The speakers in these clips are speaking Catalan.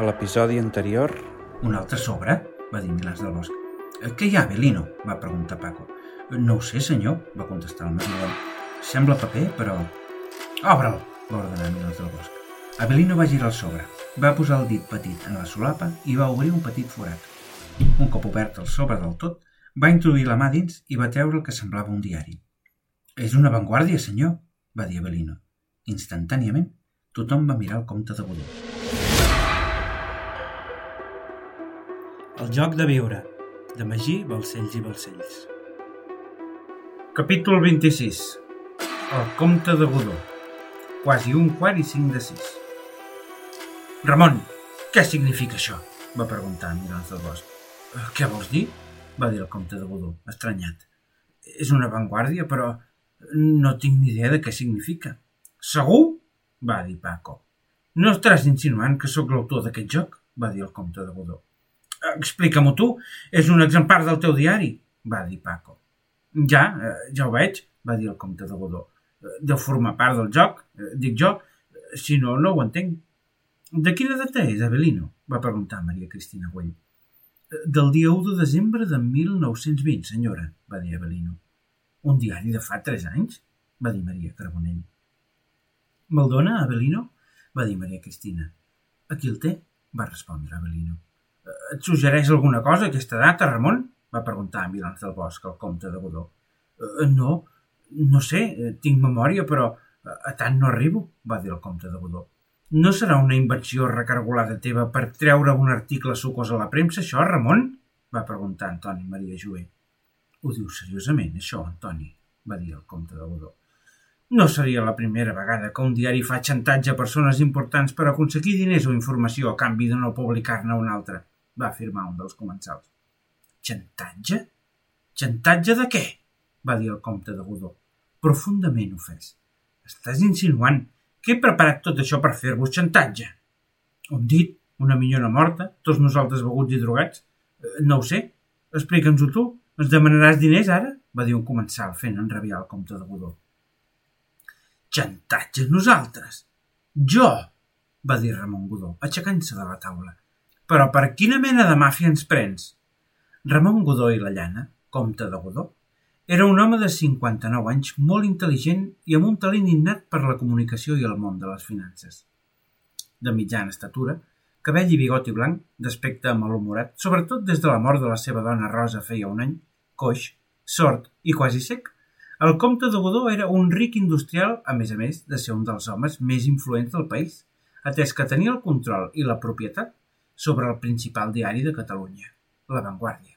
A l'episodi anterior... Un altre sobre? va dir Milans del Bosc. "Eh, Què hi ha, Belino? va preguntar Paco. No ho sé, senyor, va contestar el Manuel. Sembla paper, però... Obre'l, va ordenar Milans del Bosc. Abelino va girar el sobre, va posar el dit petit en la solapa i va obrir un petit forat. Un cop obert el sobre del tot, va introduir la mà dins i va treure el que semblava un diari. És una vanguardia, senyor, va dir Abelino. Instantàniament, tothom va mirar el compte de Godó. El joc de viure, de Magí, Balcells i Balcells. Capítol 26 El comte de Godó Quasi un quart i cinc de sis Ramon, què significa això? va preguntar Milans del Bosc. "Eh, Què vols dir? va dir el comte de Godó, estranyat. És una vanguardia, però no tinc ni idea de què significa. Segur? va dir Paco. No estaràs insinuant que sóc l'autor d'aquest joc? va dir el comte de Godó. Explica-m'ho tu, és un exemplar del teu diari, va dir Paco. Ja, eh, ja ho veig, va dir el comte de Godó. Eh, Deu formar part del joc, eh, dic jo, si no, no ho entenc. De quina data és, Avelino? va preguntar Maria Cristina Güell. "Eh, Del dia 1 de desembre de 1920, senyora, va dir Avelino. Un diari de fa tres anys? va dir Maria Carbonell. Me'l dona, Avelino? va dir Maria Cristina. Aquí el té, va respondre Avelino. "Eh, Et suggereix alguna cosa aquesta data, Ramon? va preguntar Milans del Bosc, el comte de Godó. "Eh, No, no sé, eh, tinc memòria, però a- tant no arribo, va dir el comte de Godó. No serà una invenció recargolada teva per treure un article sucós a la premsa, això, Ramon? va preguntar Antoni Maria Jover. Ho dius seriosament, això, Antoni? va dir el comte de Godó. No seria la primera vegada que un diari fa xantatge a persones importants per aconseguir diners o informació a canvi de no publicar-ne un altre, va afirmar un dels comensals. Xantatge? Xantatge de què? va dir el comte de Godó, profundament ofès. Estàs insinuant que he preparat tot això per fer-vos xantatge? Un dit, una minyona morta, tots nosaltres beguts i drogats? Eh, No ho sé. Explica'ns-ho tu. Ens demanaràs diners ara? va dir un comensal fent enrabiar el comte de Godó. Xantatge nosaltres? Jo? va dir Ramon Godó, aixecant-se de la taula. Però per quina mena de màfia ens prens? Ramon Godó i la Llana, comte de Godó, era un home de 59 anys molt intel·ligent i amb un talent innat per la comunicació i el món de les finances. De mitjana estatura, cabell i bigoti blanc, d'aspecte malhumorat, sobretot des de la mort de la seva dona Rosa feia un any, coix, sord i quasi sec, el comte de Godó era un ric industrial, a més a més de ser un dels homes més influents del país, atès que tenia el control i la propietat sobre el principal diari de Catalunya, La Vanguardia.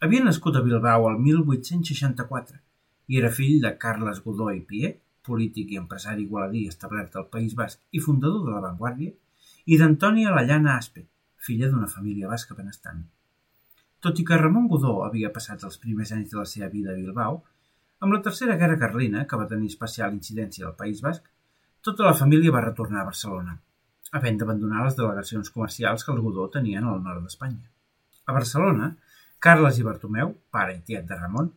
Havia nascut a Bilbao el 1864 i era fill de Carles Godó i Pié, polític i empresari igualadí establert al País Basc i fundador de La Vanguardia, i d'Antònia Lallana Aspe, filla d'una família basca benestant. Tot i que Ramon Godó havia passat els primers anys de la seva vida a Bilbao, amb la Tercera Guerra Carlina, que va tenir especial incidència al País Basc, tota la família va retornar a Barcelona, havent d'abandonar les delegacions comercials que el Godó tenien al nord d'Espanya. A Barcelona, Carles i Bartomeu, pare i tiet de Ramon,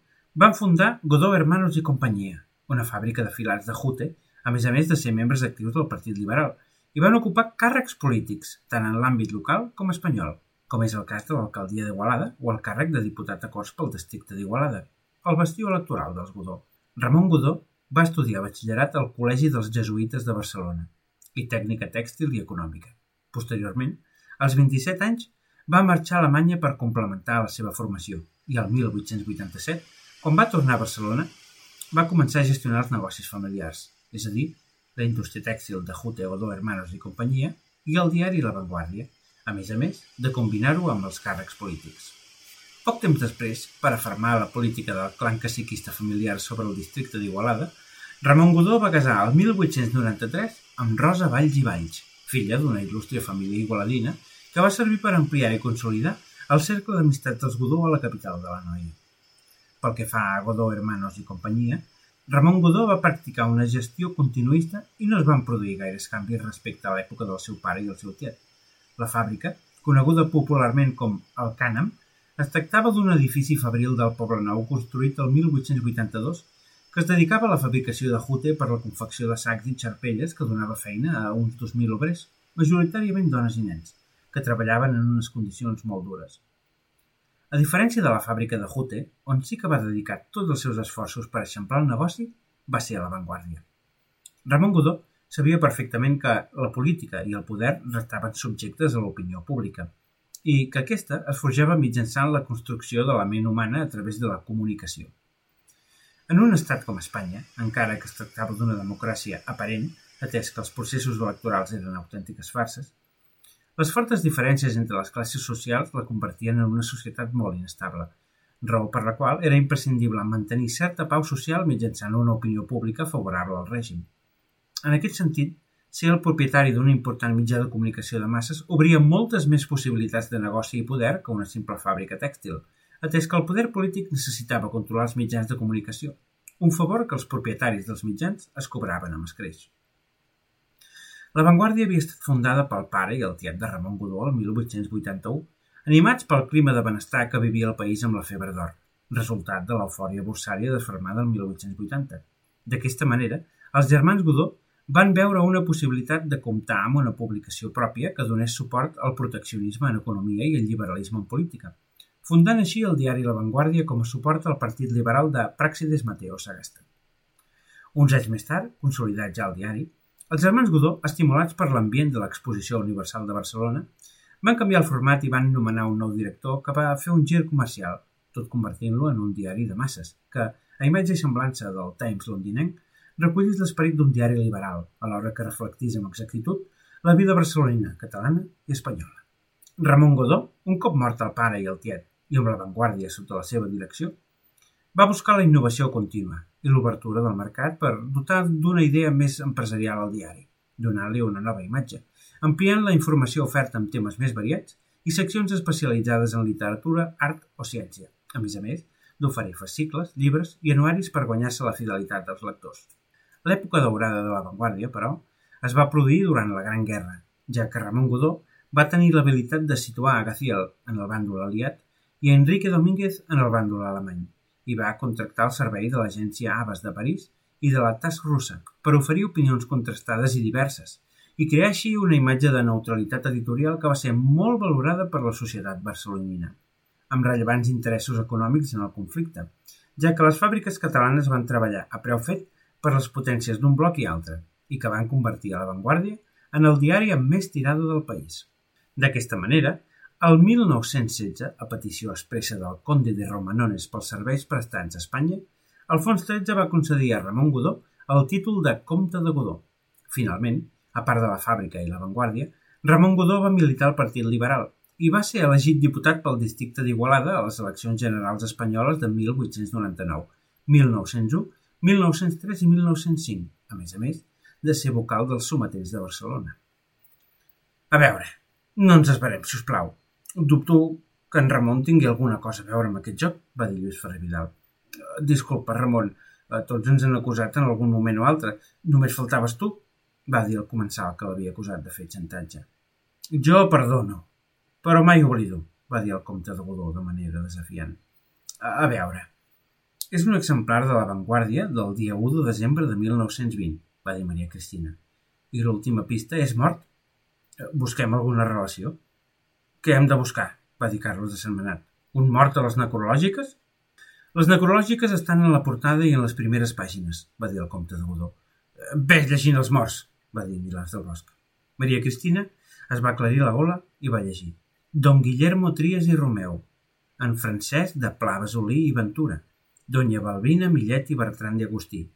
van fundar Godó Hermanos i Companyia, una fàbrica de filats de jute, a més a més de ser membres actius del Partit Liberal, i van ocupar càrrecs polítics, tant en l'àmbit local com espanyol, com és el cas de l'alcaldia d'Igualada o el càrrec de diputat a Corts pel districte d'Igualada, el bastió electoral dels Godó. Ramon Godó va estudiar batxillerat al Col·legi dels Jesuïtes de Barcelona i tècnica tèxtil i econòmica. Posteriorment, als 27 anys, va marxar a Alemanya per complementar la seva formació i el 1887, quan va tornar a Barcelona, va començar a gestionar els negocis familiars, és a dir, la indústria tèxtil de Jute Godó Hermanos i companyia i el diari La Vanguardia, a més a més de combinar-ho amb els càrrecs polítics. Poc temps després, per afermar la política del clan caciquista familiar sobre el districte d'Igualada, Ramon Godó va casar el 1893 amb Rosa Valls i Valls, filla d'una il·lustre família igualadina que va servir per ampliar i consolidar el cercle d'amistats dels Godó a la capital de la Noia. Pel que fa a Godó Hermanos i companyia, Ramon Godó va practicar una gestió continuista i no es van produir gaires canvis respecte a l'època del seu pare i el seu tiet. La fàbrica, coneguda popularment com el Cànem, es tractava d'un edifici fabril del Poble Nou construït el 1882 que es dedicava a la fabricació de jute per la confecció de sacs i xarpelles que donava feina a uns 2.000 obrers, majoritàriament dones i nens, que treballaven en unes condicions molt dures. A diferència de la fàbrica de Jute, on sí que va dedicar tots els seus esforços per eixamplar el negoci, va ser a l'avantguàrdia. Ramon Godó sabia perfectament que la política i el poder restaven subjectes a l'opinió pública i que aquesta es forjava mitjançant la construcció de la ment humana a través de la comunicació. En un estat com Espanya, encara que es tractava d'una democràcia aparent, atès que els processos electorals eren autèntiques farses, les fortes diferències entre les classes socials la convertien en una societat molt inestable, raó per la qual era imprescindible mantenir certa pau social mitjançant una opinió pública favorable al règim. En aquest sentit, ser el propietari d'un important mitjà de comunicació de masses obria moltes més possibilitats de negoci i poder que una simple fàbrica tèxtil, atès que el poder polític necessitava controlar els mitjans de comunicació, un favor que els propietaris dels mitjans es cobraven amb escreix. La Vanguardia havia estat fundada pel pare i el tiet de Ramon Godó el 1881, animats pel clima de benestar que vivia el país amb la febre d'or, resultat de l'eufòria borsària desfermada el 1880. D'aquesta manera, els germans Godó van veure una possibilitat de comptar amb una publicació pròpia que donés suport al proteccionisme en economia i el liberalisme en política, fundant així el diari La Vanguardia com a suport al partit liberal de Praxides Mateo Sagasta. Uns anys més tard, consolidat ja el diari, els germans Godó, estimulats per l'ambient de l'Exposició Universal de Barcelona, van canviar el format i van nomenar un nou director que va fer un gir comercial, tot convertint-lo en un diari de masses, que, a imatge i semblança del Times londinenc, recollís l'esperit d'un diari liberal, alhora que reflectís amb exactitud la vida barcelonina, catalana i espanyola. Ramon Godó, un cop mort el pare i el tiet, i amb l'avantguàrdia sota la seva direcció, va buscar la innovació contínua i l'obertura del mercat per dotar d'una idea més empresarial al diari, donant-li una nova imatge, ampliant la informació oferta amb temes més variats i seccions especialitzades en literatura, art o ciència, a més a més d'oferir fascicles, llibres i anuaris per guanyar-se la fidelitat dels lectors. L'època daurada de l'avantguàrdia, però, es va produir durant la Gran Guerra, ja que Ramon Godó va tenir l'habilitat de situar a Gaciel en el bàndol aliat i a Enrique Domínguez en el bàndol alemany i va contractar el servei de l'agència Aves de París i de la TAS russa per oferir opinions contrastades i diverses i crear així una imatge de neutralitat editorial que va ser molt valorada per la societat barcelonina, amb rellevants interessos econòmics en el conflicte, ja que les fàbriques catalanes van treballar a preu fet per les potències d'un bloc i altre, i que van convertir a l'avantguàrdia en el diari amb més tirada del país. D'aquesta manera, el 1916, a petició expressa del conde de Romanones pels serveis prestats a Espanya, Alfons XIII va concedir a Ramon Godó el títol de comte de Godó. Finalment, a part de la fàbrica i l'avantguàrdia, Ramon Godó va militar al Partit Liberal i va ser elegit diputat pel districte d'Igualada a les eleccions generals espanyoles de 1899, 1901, 1903 i 1905, a més a més de ser vocal dels sometents de Barcelona. A veure, no ens esperem, si us plau. Dubto que en Ramon tingui alguna cosa a veure amb aquest joc, va dir Lluís Ferrer Vidal. Disculpa, Ramon, eh, tots ens han acusat en algun moment o altre. Només faltaves tu, va dir el comensal que l'havia acusat de fer xantatge. Jo perdono, però mai oblido, va dir el comte de Godó de manera desafiant. A, a veure, és un exemplar de l'avantguàrdia del dia 1 de desembre de 1920, va dir Maria Cristina. I l'última pista és mort. Busquem alguna relació? Què hem de buscar? va dir Carlos de Sentmenat. Un mort a les necrològiques? Les necrològiques estan en la portada i en les primeres pàgines, va dir el comte de Godó. Ves llegint els morts, va dir Milans del Bosc. Maria Cristina es va aclarir la gola i va llegir. Don Guillermo Trias i Romeu, en francès de Pla, Basolí i Ventura, Doña Balbina, Millet i Bertran de Agustí,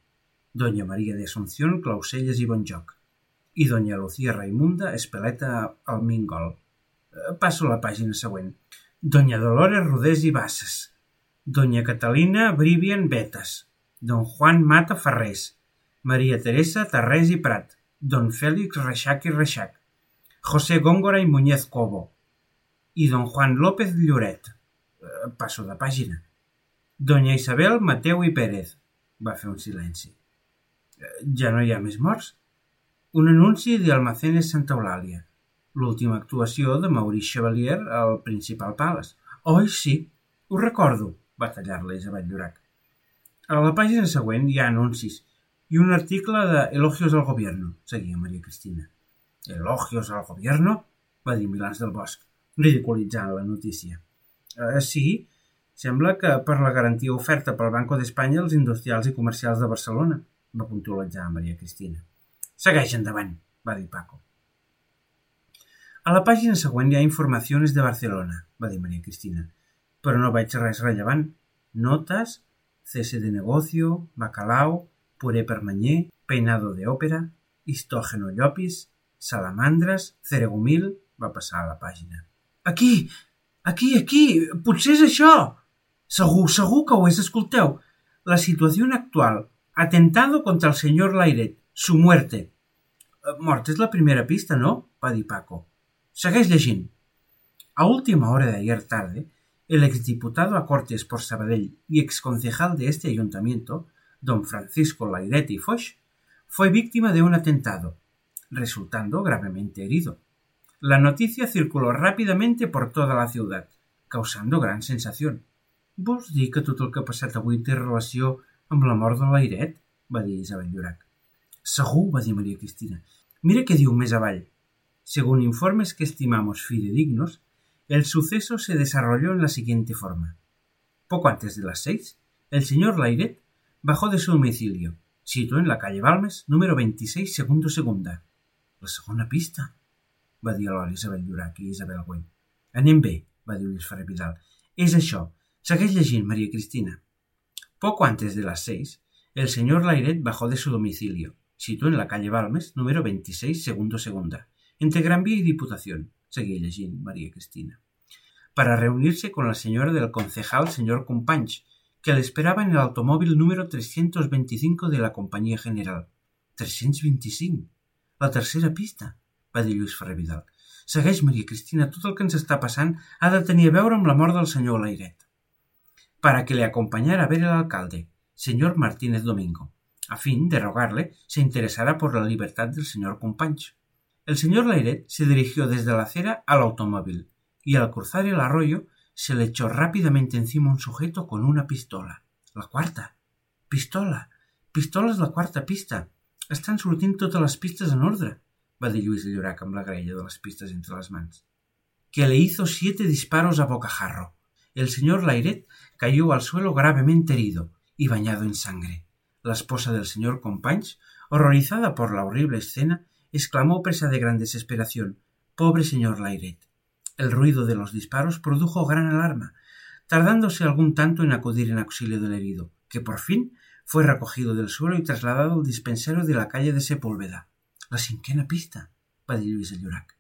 Doña Maria de Asunción, Clauselles i Bonjoc, i Doña Lucía Raimunda, Espeleta al Mingol. Eh, passo a la pàgina següent. Doña Dolores Rodés i Bassas. Doña Catalina Brivian Betas. Don Juan Mata Ferrés. Maria Teresa Tarrés i Prat. Don Félix Reixac i Reixac. José Góngora i Muñez Cobo. I don Juan López Lloret. Eh, passo de pàgina. Doña Isabel Mateu i Pérez. Va fer un silenci. Eh, ja no hi ha més morts? Un anunci de Santa Eulàlia l'última actuació de Maurice Chevalier al Principal Palace. Oi, sí, ho recordo, va tallar-la Isabel Llorac. A la pàgina següent hi ha anuncis i un article de Elogios al Gobierno, seguia Maria Cristina. Elogios al Gobierno? va dir Milans del Bosc, ridiculitzant la notícia. Eh, sí, sembla que per la garantia oferta pel Banco d'Espanya als industrials i comercials de Barcelona, va puntualitzar Maria Cristina. Segueix endavant, va dir Paco. A la pàgina següent hi ha informacions de Barcelona, va dir Maria Cristina, però no veig res rellevant. Notes, cese de negocio, bacalao, puré permanyer, peinado de òpera, histógeno llopis, salamandres, ceregumil... Va passar a la pàgina. Aquí! Aquí, aquí! Potser és això! Segur, segur que ho és, escolteu. La situació actual. Atentado contra el senyor Lairet. Su muerte. Eh, mort és la primera pista, no? va dir Paco. Segueix llegint. A última hora de ayer tarde, el exdiputado a Cortes por Sabadell y exconcejal de este ayuntamiento, don Francisco Lairet y Foch, fue víctima de un atentado, resultando gravemente herido. La noticia circuló rápidamente por toda la ciudad, causando gran sensació. Vols dir que tot el que ha passat avui té relació amb la mort de l'Airet? va dir Isabel Llorac. Segur, va dir Maria Cristina. Mira què diu més avall. Según informes que estimamos fidedignos, el suceso se desarrolló en la siguiente forma. Poco antes de las seis, el señor Lairet bajó de su domicilio, situado en la calle Balmes, número 26, segundo segunda. La segona pista, va dir alhora Isabel Llorac i Isabel Güell. Anem bé, va dir Luis Ferrer Vidal. És això. Segueix llegint, María Cristina. Poco antes de las seis, el señor Lairet bajó de su domicilio, situado en la calle Balmes, número 26, segundo segunda, entre Gran Vía y Diputación, seguía llegint María Cristina, para reunirse con la señora del concejal señor Companys, que le esperaba en el automóvil número 325 de la Compañía General. 325. La tercera pista, va dir Lluís Ferrer Vidal. Segueix, Maria Cristina, tot el que ens està passant ha de tenir a veure amb la mort del senyor Lairet. Para que le acompañara a ver el alcalde, señor Martínez Domingo, a fin de rogarle se interesara por la libertad del señor Companys. El señor Lairet se dirigió desde la acera al automóvil y al cruzar el arroyo se le echó rápidamente encima un sujeto con una pistola. La quarta. Pistola. Pistola és la quarta pista. Estan sortint totes les pistes en ordre, va dir Lluís Llorac amb la graella de les pistes entre les mans. Que le hizo siete disparos a bocajarro. El señor Lairet cayó al suelo gravemente herido y bañado en sangre. La esposa del señor Companys, horrorizada por la horrible escena, exclamó presa de gran desesperación Pobre señor Lairet. El ruido de los disparos produjo gran alarma, tardándose algún tanto en acudir en auxilio del herido, que por fin fue recogido del suelo y trasladado al dispensario de la calle de Sepúlveda. La cinquena pista, dir Luis Llorac.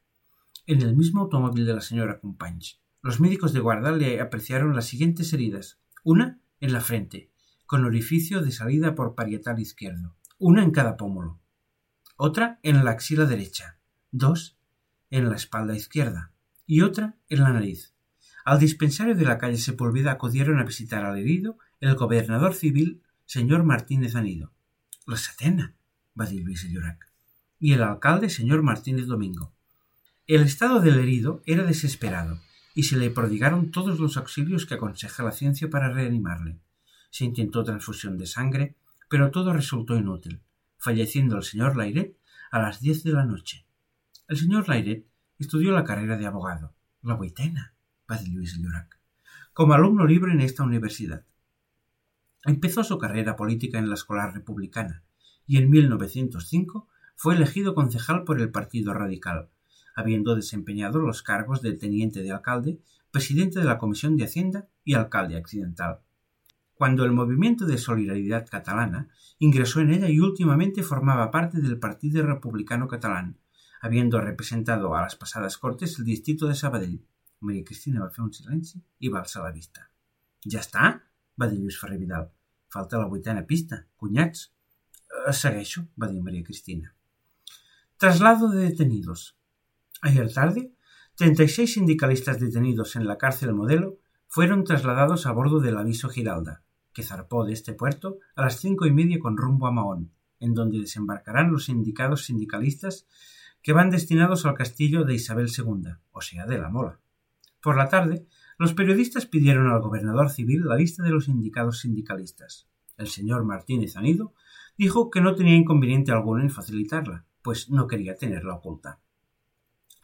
En el mismo automóvil de la señora Companys, los médicos de guarda le apreciaron las siguientes heridas. Una en la frente, con orificio de salida por parietal izquierdo, una en cada pómulo. Otra en la axila derecha, dos en la espalda izquierda, y otra en la nariz. Al dispensario de la calle Sepúlveda acudieron a visitar al herido el gobernador civil señor Martínez Anido. La dir Luis Llorac. Y el alcalde señor Martínez Domingo. El estado del herido era desesperado y se le prodigaron todos los auxilios que aconseja la ciencia para reanimarle. Se intentó transfusión de sangre, pero todo resultó inútil, falleciendo el señor Lairet a las diez de la noche. El señor Lairet Estudió la carrera de abogado, la vuitena, va decir Luis Llorac, como alumno libre en esta universidad. Empezó su carrera política en la Escolar Republicana y en 1905 fue elegido concejal por el Partido Radical, habiendo desempeñado los cargos de teniente de alcalde, presidente de la Comisión de Hacienda y alcalde accidental. Cuando el movimiento de solidaridad catalana ingresó en ella y últimamente formaba parte del Partido Republicano Catalán, habiendo representado a las pasadas Cortes el distrito de Sabadell. Maria Cristina va fer un silenci i va la vista. Ja està? va dir Lluís Ferrer Vidal. Falta la vuitena pista. Cunyats. Eh, segueixo, va dir Maria Cristina. Traslado de detenidos. Ayer tarde, 36 sindicalistas detenidos en la cárcel Modelo fueron trasladados a bordo del aviso Giralda, que zarpó de este puerto a las cinco y media con rumbo a Mahón, en donde desembarcarán los sindicados sindicalistas que van destinados al castillo de Isabel II, o sea, de la Mola. Por la tarde, los periodistas pidieron al gobernador civil la lista de los indicados sindicalistas. El señor Martínez Anido dijo que no tenía inconveniente alguno en facilitarla, pues no quería tenerla oculta.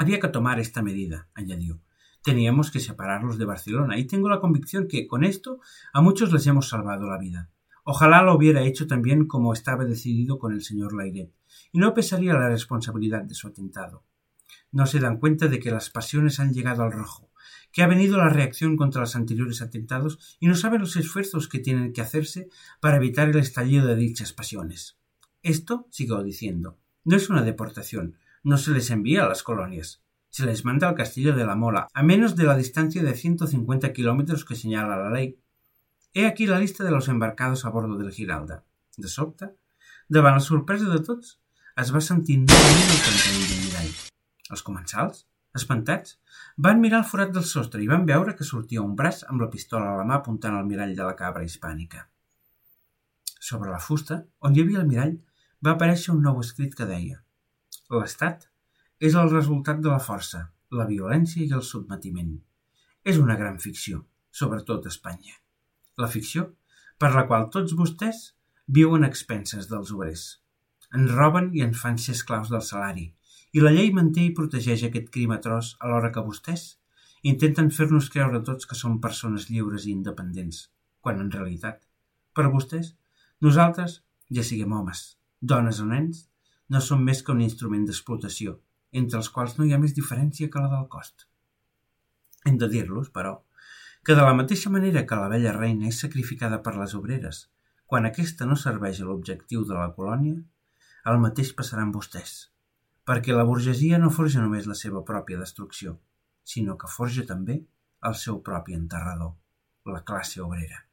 Había que tomar esta medida, añadió. Teníamos que separarlos de Barcelona y tengo la convicción que con esto a muchos les hemos salvado la vida. Ojalá lo hubiera hecho también como estaba decidido con el señor Lairet, y no pesaría la responsabilidad de su atentado. No se dan cuenta de que las pasiones han llegado al rojo, que ha venido la reacción contra los anteriores atentados y no saben los esfuerzos que tienen que hacerse para evitar el estallido de dichas pasiones. Esto, sigo diciendo, no es una deportación, no se les envía a las colonias. Se les manda al castillo de la Mola, a menos de la distancia de 150 kilómetros que señala la ley. He aquí la lista de los embarcados a bordo del Giralda. De sobte, davant la sorpresa de tots, es va sentir novament el cantall del mirall. Els comensals, espantats, van mirar el forat del sostre i van veure que sortia un braç amb la pistola a la mà apuntant al mirall de la cabra hispànica. Sobre la fusta, on hi havia el mirall, va aparèixer un nou escrit que deia L'Estat és el resultat de la força, la violència i el sotmetiment. És una gran ficció, sobretot a Espanya. La ficció per la qual tots vostès viuen expenses dels obrers. Ens roben i ens fan ser esclaus del salari, i la llei manté i protegeix aquest crim atroç alhora que vostès intenten fer-nos creure tots que som persones lliures i independents, quan en realitat, per vostès, nosaltres, ja siguem homes, dones o nens, no som més que un instrument d'explotació, entre els quals no hi ha més diferència que la del cost. Hem de dir-los, però, que de la mateixa manera que la vella reina és sacrificada per les obreres, quan aquesta no serveix a l'objectiu de la colònia, el mateix passarà amb vostès, perquè la burgesia no forja només la seva pròpia destrucció, sinó que forja també el seu propi enterrador, la classe obrera.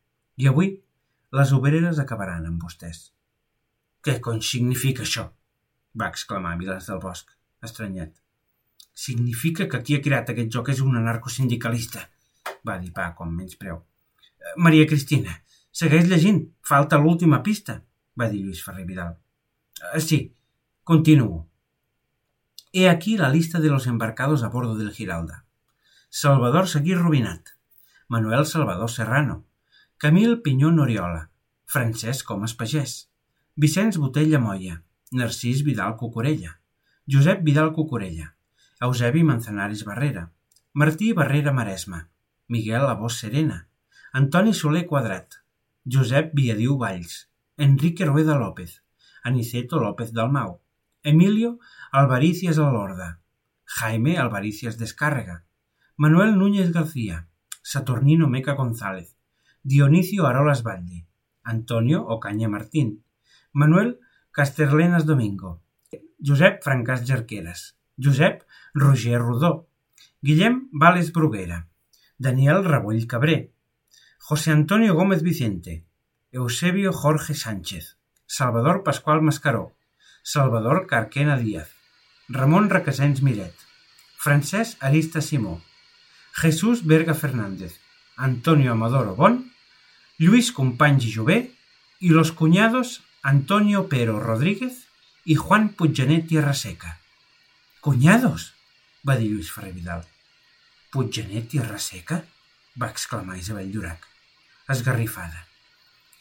I avui, les obreres acabaran amb vostès. Què cony significa això? Va exclamar Milans del Bosc, estranyat. Significa que qui ha creat aquest joc és un anarcosindicalista, va dir Paco amb menys preu. Eh, Maria Cristina, segueix llegint, falta l'última pista, va dir Lluís Ferrer Vidal. Eh, sí, continuo. He aquí la lista de los embarcados a bordo del Giralda. Salvador Seguí Rubinat, Manuel Salvador Serrano, Camil Pinyó Oriola, Francesc Comas Pagès, Vicenç Botella Moya, Narcís Vidal Cucurella, Josep Vidal Cucurella, Eusebi Manzanares Barrera, Martí Barrera Maresma, Miguel Abós Serena, Antoni Soler Quadrat, Josep Viadiu Valls, Enrique Rueda López, Aniceto López Dalmau, Emilio Alvaricias Alorda, Jaime Alvaricias Descárrega, Manuel Núñez García, Saturnino Meca González, Dionisio Arolas Valle, Antonio Ocaña Martín, Manuel Casterlenas Domingo, Josep Francàs Jarqueres, Josep Roger Rodó, Guillem Vales Bruguera, Daniel Rabull Cabré, José Antonio Gómez Vicente, Eusebio Jorge Sánchez, Salvador Pascual Mascaró, Salvador Carquena Díaz, Ramon Requesens Miret, Francesc Arista Simó, Jesús Berga Fernández, Antonio Amador Obón, Lluís Companys i Jové i los cuñados Antonio Pero Rodríguez i Juan Puiggenet i Arraseca. Cuñados! va dir Lluís Ferrer Vidal. Puiggenet i Arraseca? va exclamar Isabel Llorac, esgarrifada.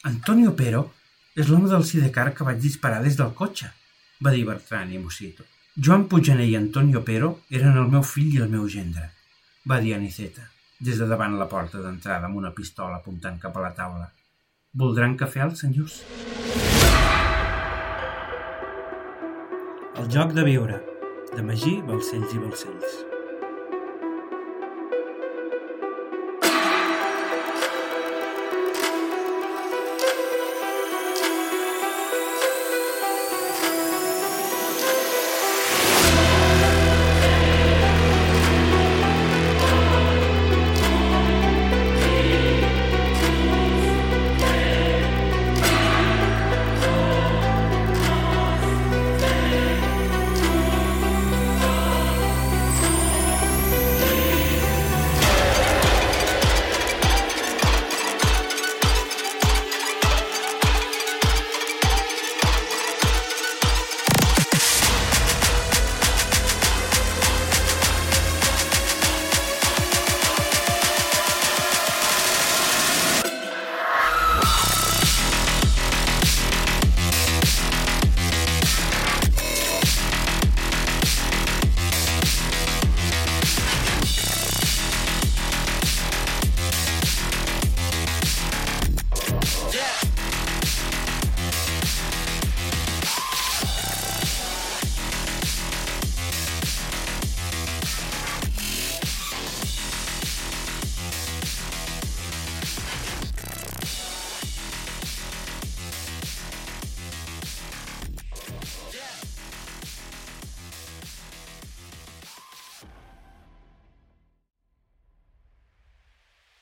Antonio Pero és l'home del sidecar que vaig disparar des del cotxe, va dir Bertran i Mosito. Joan Puiggenet i Antonio Pero eren el meu fill i el meu gendre, va dir Aniceta, des de davant la porta d'entrada amb una pistola apuntant cap a la taula. Voldran cafè els senyors? El joc de viure, de Magí, Balcells i Balcells.